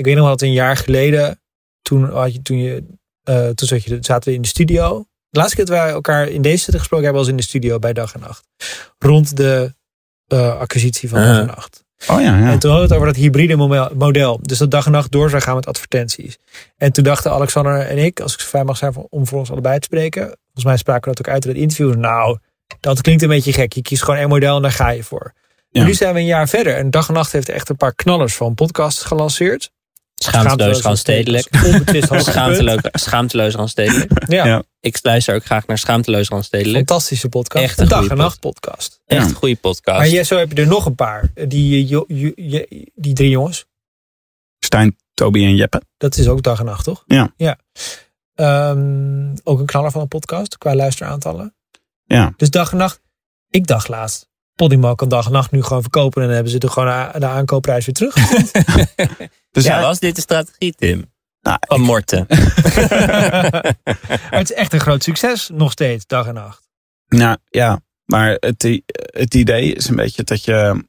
ik weet nog wel dat een jaar geleden, toen, had je, toen, je, eh, toen zat je, zaten we in de studio. De laatste keer dat wij elkaar in deze zitten gesproken hebben, was in de studio bij Dag en Nacht. Rond de eh, acquisitie van Dag en Nacht. Oh ja, ja. En toen hadden we het over dat hybride mo- model. Dus dat dag en nacht door zou gaan met advertenties. En toen dachten Alexander en ik, als ik zo fijn mag zijn om voor ons allebei te spreken. Volgens mij spraken we dat ook uit in het interview. Nou, dat klinkt een beetje gek. Je kiest gewoon één model en daar ga je voor. Ja. Nu zijn we een jaar verder. En dag en nacht heeft echt een paar knallers van podcasts gelanceerd. Schaamteloos randstedelijk. Schaamteloos, schaamteloos randstedelijk. Ja, Ja. Ik luister ook graag naar Schaamteloos randstedelijk. fantastische podcast. Echt een een dag en nacht podcast. Echt Ja. een goede podcast. Maar jij, zo heb je er nog een paar. Die, jo- je- die drie jongens. Stijn, Toby en Jeppe. Dat is ook dag en nacht, toch? Ja. ja. Ehm, ook een knaller van een podcast qua luisteraantallen. Ja. Dus dag en nacht. Ik dacht laatst. Podimo kan dag en nacht nu gewoon verkopen. En dan hebben ze er gewoon a- de aankoopprijs weer terug. Dus ja, was dit de strategie, Tim? Nou, Van Morten. het is echt een groot succes nog steeds, dag en nacht. Nou ja, maar het, het idee is een beetje dat je.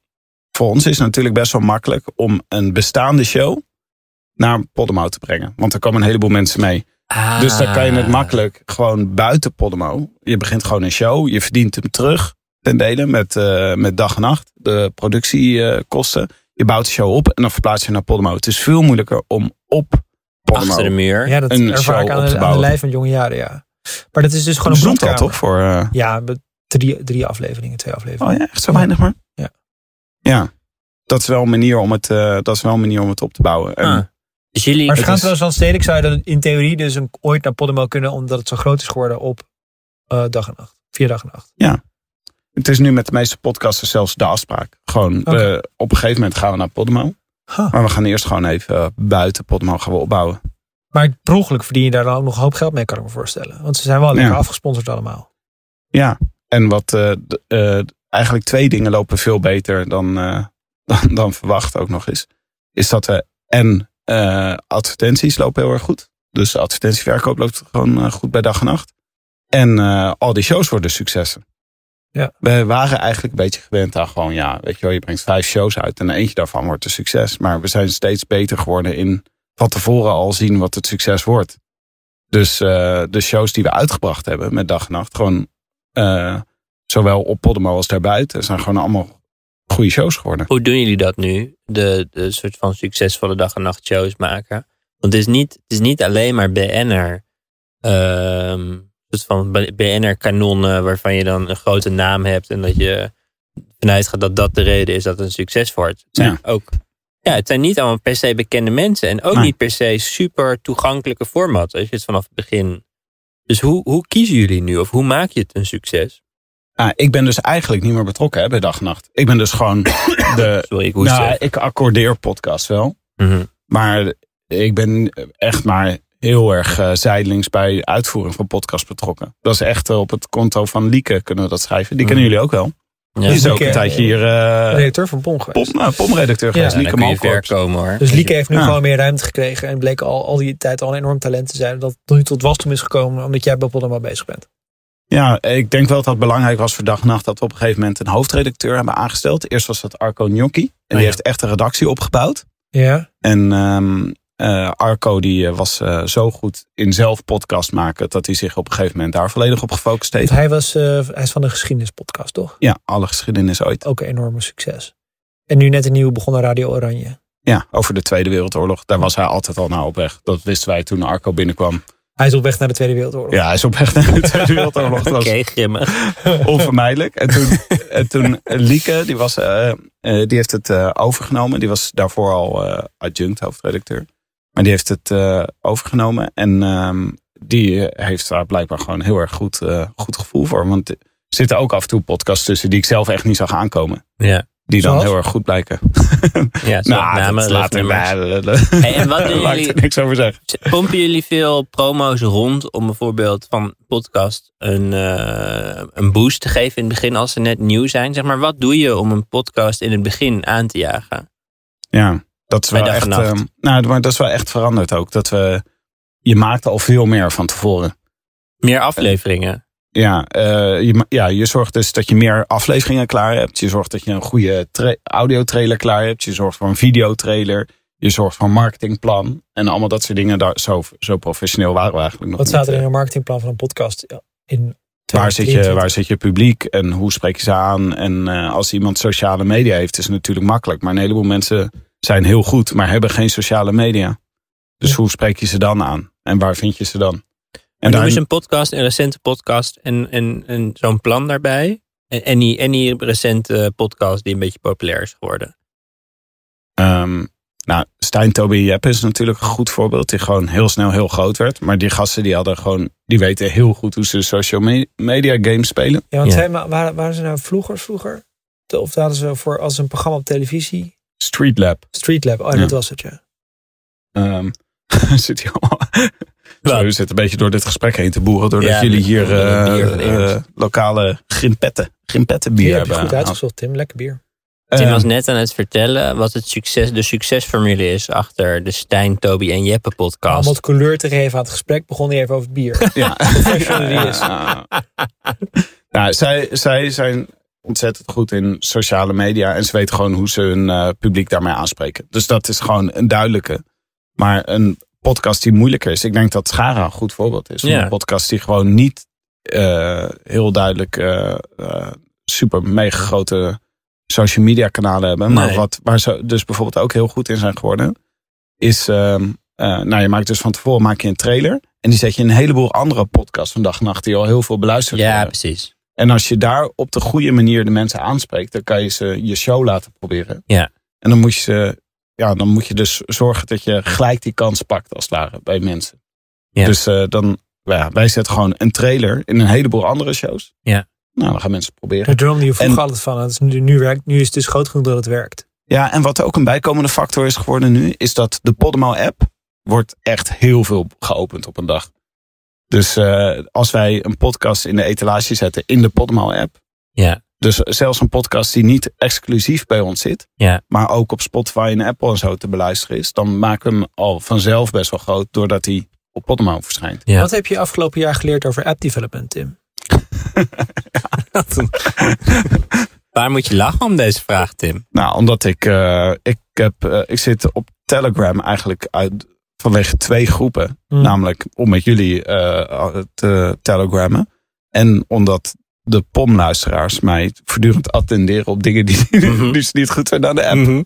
Voor ons is het natuurlijk best wel makkelijk om een bestaande show naar Podimo te brengen. Want er komen een heleboel mensen mee. Dus dan kan je Ah. het makkelijk gewoon buiten Podimo. Je begint gewoon een show, je verdient hem terug ten dele met, eh, met dag en nacht. De productiekosten. je bouwt de show op en dan verplaats je naar Podimo. Het is veel moeilijker om op Podimo. Achter de muur. Ja, dat Een ervaar ik show aan op de, aan de lijf van jonge jaren, ja. Maar dat is dus gewoon een broedkamer. toch voor. eh, Ja, drie, drie afleveringen, twee afleveringen. Oh ja, echt zo weinig maar? Ja. Ja, dat is wel een manier om het, eh, dat is wel een manier om het op te bouwen. En, Ah. Dus jullie... Maar het Schaamteloos van Stedelijk zou je dan in theorie dus een, ooit naar Podimo kunnen, omdat het zo groot is geworden op eh, dag en nacht. Vier dag en nacht. Het is nu met de meeste podcasters zelfs de afspraak. Gewoon, we- op een gegeven moment gaan we naar Podimo. Huh. Maar we gaan eerst gewoon even eh, buiten Podimo gaan we opbouwen. Maar per ongeluk verdien je daar dan ook nog een hoop geld mee, kan ik me voorstellen. Want ze zijn wel lekker Ja. afgesponsord allemaal. Ja, en wat eh, eh, eigenlijk twee dingen lopen veel beter dan, eh, dan, dan verwacht ook nog eens. Is dat we en eh, advertenties lopen heel erg goed. Dus advertentieverkoop loopt gewoon eh, goed bij dag en nacht. En eh, al die shows worden successen. Ja. We waren eigenlijk een beetje gewend aan gewoon, ja, weet je wel, je brengt vijf shows uit en eentje daarvan wordt een succes. Maar we zijn steeds beter geworden in van tevoren al zien wat het succes wordt. Dus eh, de shows die we uitgebracht hebben met dag en nacht, gewoon eh, zowel op Podimo als daarbuiten, zijn gewoon allemaal goede shows geworden. Hoe doen jullie dat nu? De, de soort van succesvolle dag- en nachtshows maken? Want het is niet, het is niet alleen maar BN'er. ehm soort van BN'er kanonnen waarvan je dan een grote naam hebt en dat je vanuit gaat dat dat de reden is dat het een succes wordt. Het zijn Ja. ook ja, het zijn niet allemaal per se bekende mensen en ook niet per se super toegankelijke formats als je het vanaf het begin. Dus hoe, hoe kiezen jullie nu of hoe maak je het een succes? Nou, ik ben dus eigenlijk niet meer betrokken hè, bij dag en nacht. Ik ben dus gewoon de. Sorry, ik hoest Nou, ik accordeer podcast wel. Mhm. Maar ik ben echt maar heel erg eh, zijdelings bij uitvoering van podcast betrokken. Dat is echt eh, op het konto van Lieke kunnen we dat schrijven. Die kennen Mhm. jullie ook wel. Ja. Die is ook een tijdje hier eh Redacteur van Pom geweest. pom, eh, pomredacteur geweest. Ja, Lieke dan kun komen hoor. Dus Lieke heeft nu Ja. gewoon meer ruimte gekregen. En bleek al, al die tijd al een enorm talent te zijn. Dat nu tot wasdom is gekomen. Omdat jij bij Podimo bezig bent. Ja, ik denk wel dat het belangrijk was voor dag en nacht dat we op een gegeven moment een hoofdredacteur hebben aangesteld. Eerst was dat Arco Gnocchi. En die ja. heeft echt een redactie opgebouwd. Ja. En ehm, eh, Arco die eh, was eh, zo goed in zelf podcast maken dat hij zich op een gegeven moment daar volledig op gefocust Want heeft. hij, was, eh, hij is van de geschiedenispodcast, toch? Ja, alle geschiedenis ooit. Ook een enorme succes. En nu net een nieuwe begonnen Radio Oranje. Ja, over de Tweede Wereldoorlog. Daar was hij altijd al naar op weg. Dat wisten wij toen Arco binnenkwam. Hij is op weg naar de Tweede Wereldoorlog. Ja, hij is op weg naar de Tweede Wereldoorlog. Oké, grimmig. onvermijdelijk. En toen, en toen Lieke, die, was, eh, eh, die heeft het eh, overgenomen. Die was daarvoor al eh, adjunct hoofdredacteur. Maar die heeft het eh, overgenomen. En ehm, die heeft daar blijkbaar gewoon heel erg goed, eh, goed gevoel voor. Want er zitten ook af en toe podcasts tussen die ik zelf echt niet zag aankomen. Ja, Die dan Zoals? heel erg goed blijken. ja nou, namen, dat laat ik rugnummers. Hey, en wat doen jullie? niks over zeggen. Pompen jullie veel promo's rond om bijvoorbeeld van podcast een, eh, een boost te geven in het begin als ze net nieuw zijn? Zeg maar, wat doe je om een podcast in het begin aan te jagen? Ja, dat is wel echt. ehm, nou, maar dat is wel echt veranderd ook. Dat we. Je maakt al veel meer van tevoren. Meer afleveringen. Ja, eh, je, ja, je zorgt dus dat je meer afleveringen klaar hebt. Je zorgt dat je een goede tra- audiotrailer klaar hebt. Je zorgt voor een videotrailer. je zorgt voor een marketingplan. En allemaal dat soort dingen. Daar, zo, zo professioneel waren we eigenlijk nog Wat staat er in een marketingplan van een podcast? In Waar zit, je, 2023? waar zit je publiek en hoe spreek je ze aan? En eh, als iemand sociale media heeft, is het natuurlijk makkelijk. Maar een heleboel mensen zijn heel goed, maar hebben geen sociale media. Dus Ja. hoe spreek je ze dan aan? En waar vind je ze dan? En daar, eens een podcast, een recente podcast en, en, en zo'n plan daarbij. En, en, die, en die recente podcast die een beetje populair is geworden. ehm, nou, Stijn, Toby Jeppe is natuurlijk een goed voorbeeld. Die gewoon heel snel heel groot werd. Maar die gasten die hadden gewoon, die weten heel goed hoe ze social me- media games spelen. Ja, want Ja. zij waren, waren ze nou vroeger? De- Of hadden ze voor als een programma op televisie? Street Lab. Street Lab, oh Ja. dat was het ja. Ehm zit hier allemaal. We zitten een beetje door dit gesprek heen te boeren. Doordat Ja, jullie hier eh, bier eh, lokale grimpetten, grimpettenbier Hier heb je hebben. goed uitgezocht Tim, lekker bier. Tim Ehm, was net aan het vertellen wat het succes, de succesformule is achter de Stijn, Toby en Jeppe Om podcast. wat couleur te geven aan het gesprek begon hij even over het bier. Ja. Professional die is. Ja. Nou, zij, zij zijn ontzettend goed in sociale media. En ze weten gewoon hoe ze hun eh, publiek daarmee aanspreken. Dus dat is gewoon een duidelijke. Maar een podcast die moeilijker is. Ik denk dat Schara een goed voorbeeld is. Van Ja. Een podcast die gewoon niet eh, heel duidelijk eh, super mega grote social media kanalen hebben. Maar Nee. wat, waar ze dus bijvoorbeeld ook heel goed in zijn geworden. Is, ehm, eh, nou je maakt dus van tevoren maak je een trailer. En die zet je in een heleboel andere podcasts van dag en nacht. Die al heel veel beluisterd ja, worden. precies. En als je daar op de goede manier de mensen aanspreekt, dan kan je ze je show laten proberen. Ja. En dan moet je ze, ja, dan moet je dus zorgen dat je gelijk die kans pakt als het ware bij mensen. Ja. Dus eh, dan, nou ja, wij zetten gewoon een trailer in een heleboel andere shows. Ja. Nou, dan gaan mensen het De proberen. droom die je vroeger En- altijd van. had, is nu, nu, werkt, nu is het dus groot genoeg dat het werkt. Ja, en wat ook een bijkomende factor is geworden nu, is dat de Podimo app wordt echt heel veel geopend op een dag. Dus eh, als wij een podcast in de etalage zetten in de Podimo app, Ja. Dus zelfs een podcast die niet exclusief bij ons zit, Ja. maar ook op Spotify en Apple en zo te beluisteren is, dan maken we hem al vanzelf best wel groot doordat hij op Podimo verschijnt. Ja. Wat heb je afgelopen jaar geleerd over app development, Tim? Waar moet je lachen om deze vraag, Tim? Nou, omdat ik, eh, ik, heb, eh, ik zit op Telegram eigenlijk uit, vanwege twee groepen. Hmm. Namelijk om met jullie eh, te telegrammen. En omdat de POM-luisteraars mij voortdurend attenderen op dingen die, Mhm. die niet goed zijn aan de app.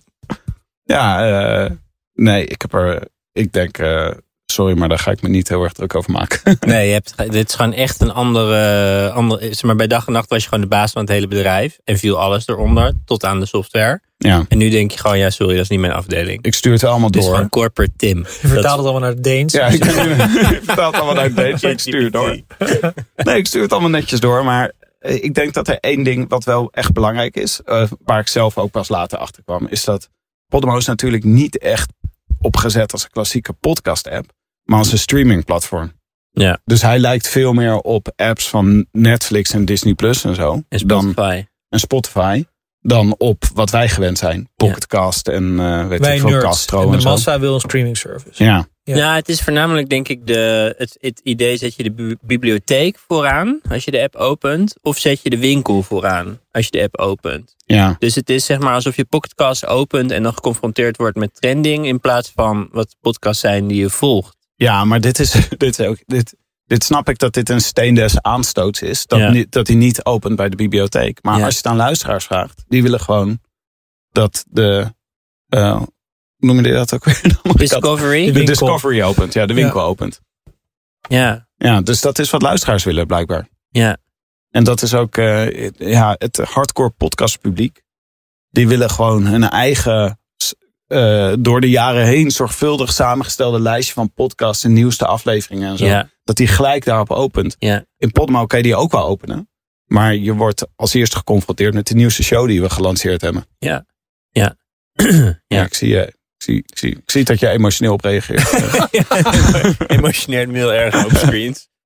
Ja, eh, nee, ik heb er, ik denk, eh, sorry, maar daar ga ik me niet heel erg druk over maken. Nee, je hebt, dit is gewoon echt een andere, andere. Zeg maar bij dag en nacht was je gewoon de baas van het hele bedrijf. En viel alles eronder, tot aan de software. ja, En nu denk je gewoon, ja, sorry, dat is niet mijn afdeling. ik stuur het allemaal Dit is door. gewoon corporate Tim. Je vertaalt het allemaal naar het Deens. Ja, ik, ik vertaal het allemaal naar het Deens, ik stuur het door. Nee, ik stuur het allemaal netjes door. Maar eh, ik denk dat er één ding wat wel echt belangrijk is. eh, waar ik zelf ook pas later achter kwam. Is dat Podimo is natuurlijk niet echt opgezet als een klassieke podcast app. Maar als een streamingplatform. Ja. Dus hij lijkt veel meer op apps van Netflix en Disney Plus en zo. En Dan, Spotify. en Spotify. Dan op wat wij gewend zijn. Pocketcast en eh weet Wij ik veel. Castro En en, de zo. massa wil een streaming service. Ja, Ja. Ja. het is voornamelijk denk ik de, het, het idee, zet je de bi- bibliotheek vooraan als je de app opent. Of zet je de winkel vooraan als je de app opent. ja. Dus het is zeg maar alsof je podcast opent en dan geconfronteerd wordt met trending. In plaats van wat podcasts zijn die je volgt. Ja, maar dit is, dit is ook. Dit, dit snap ik dat dit een steen des aanstoots is. Dat, Ja. niet, dat hij niet opent bij de bibliotheek. Maar Ja. als je het aan luisteraars vraagt, die willen gewoon dat de. hoe noem je dat ook weer? Discovery? De. Discovery opent. Ja, de winkel opent. Ja, Ja, dus dat is wat luisteraars willen, blijkbaar. ja, En dat is ook eh, ja, het hardcore podcastpubliek. Die willen gewoon hun eigen, eh, door de jaren heen zorgvuldig samengestelde lijstje van podcasts en nieuwste afleveringen en zo. ja, Dat die gelijk daarop opent. ja. In Podmo kan je die ook wel openen. Maar je wordt als eerste geconfronteerd met de nieuwste show die we gelanceerd hebben. Ja. Ja. Ja, ik, zie, je, ik, zie, ik, zie, ik zie dat je emotioneel op reageert. Emotioneert me heel erg op screens.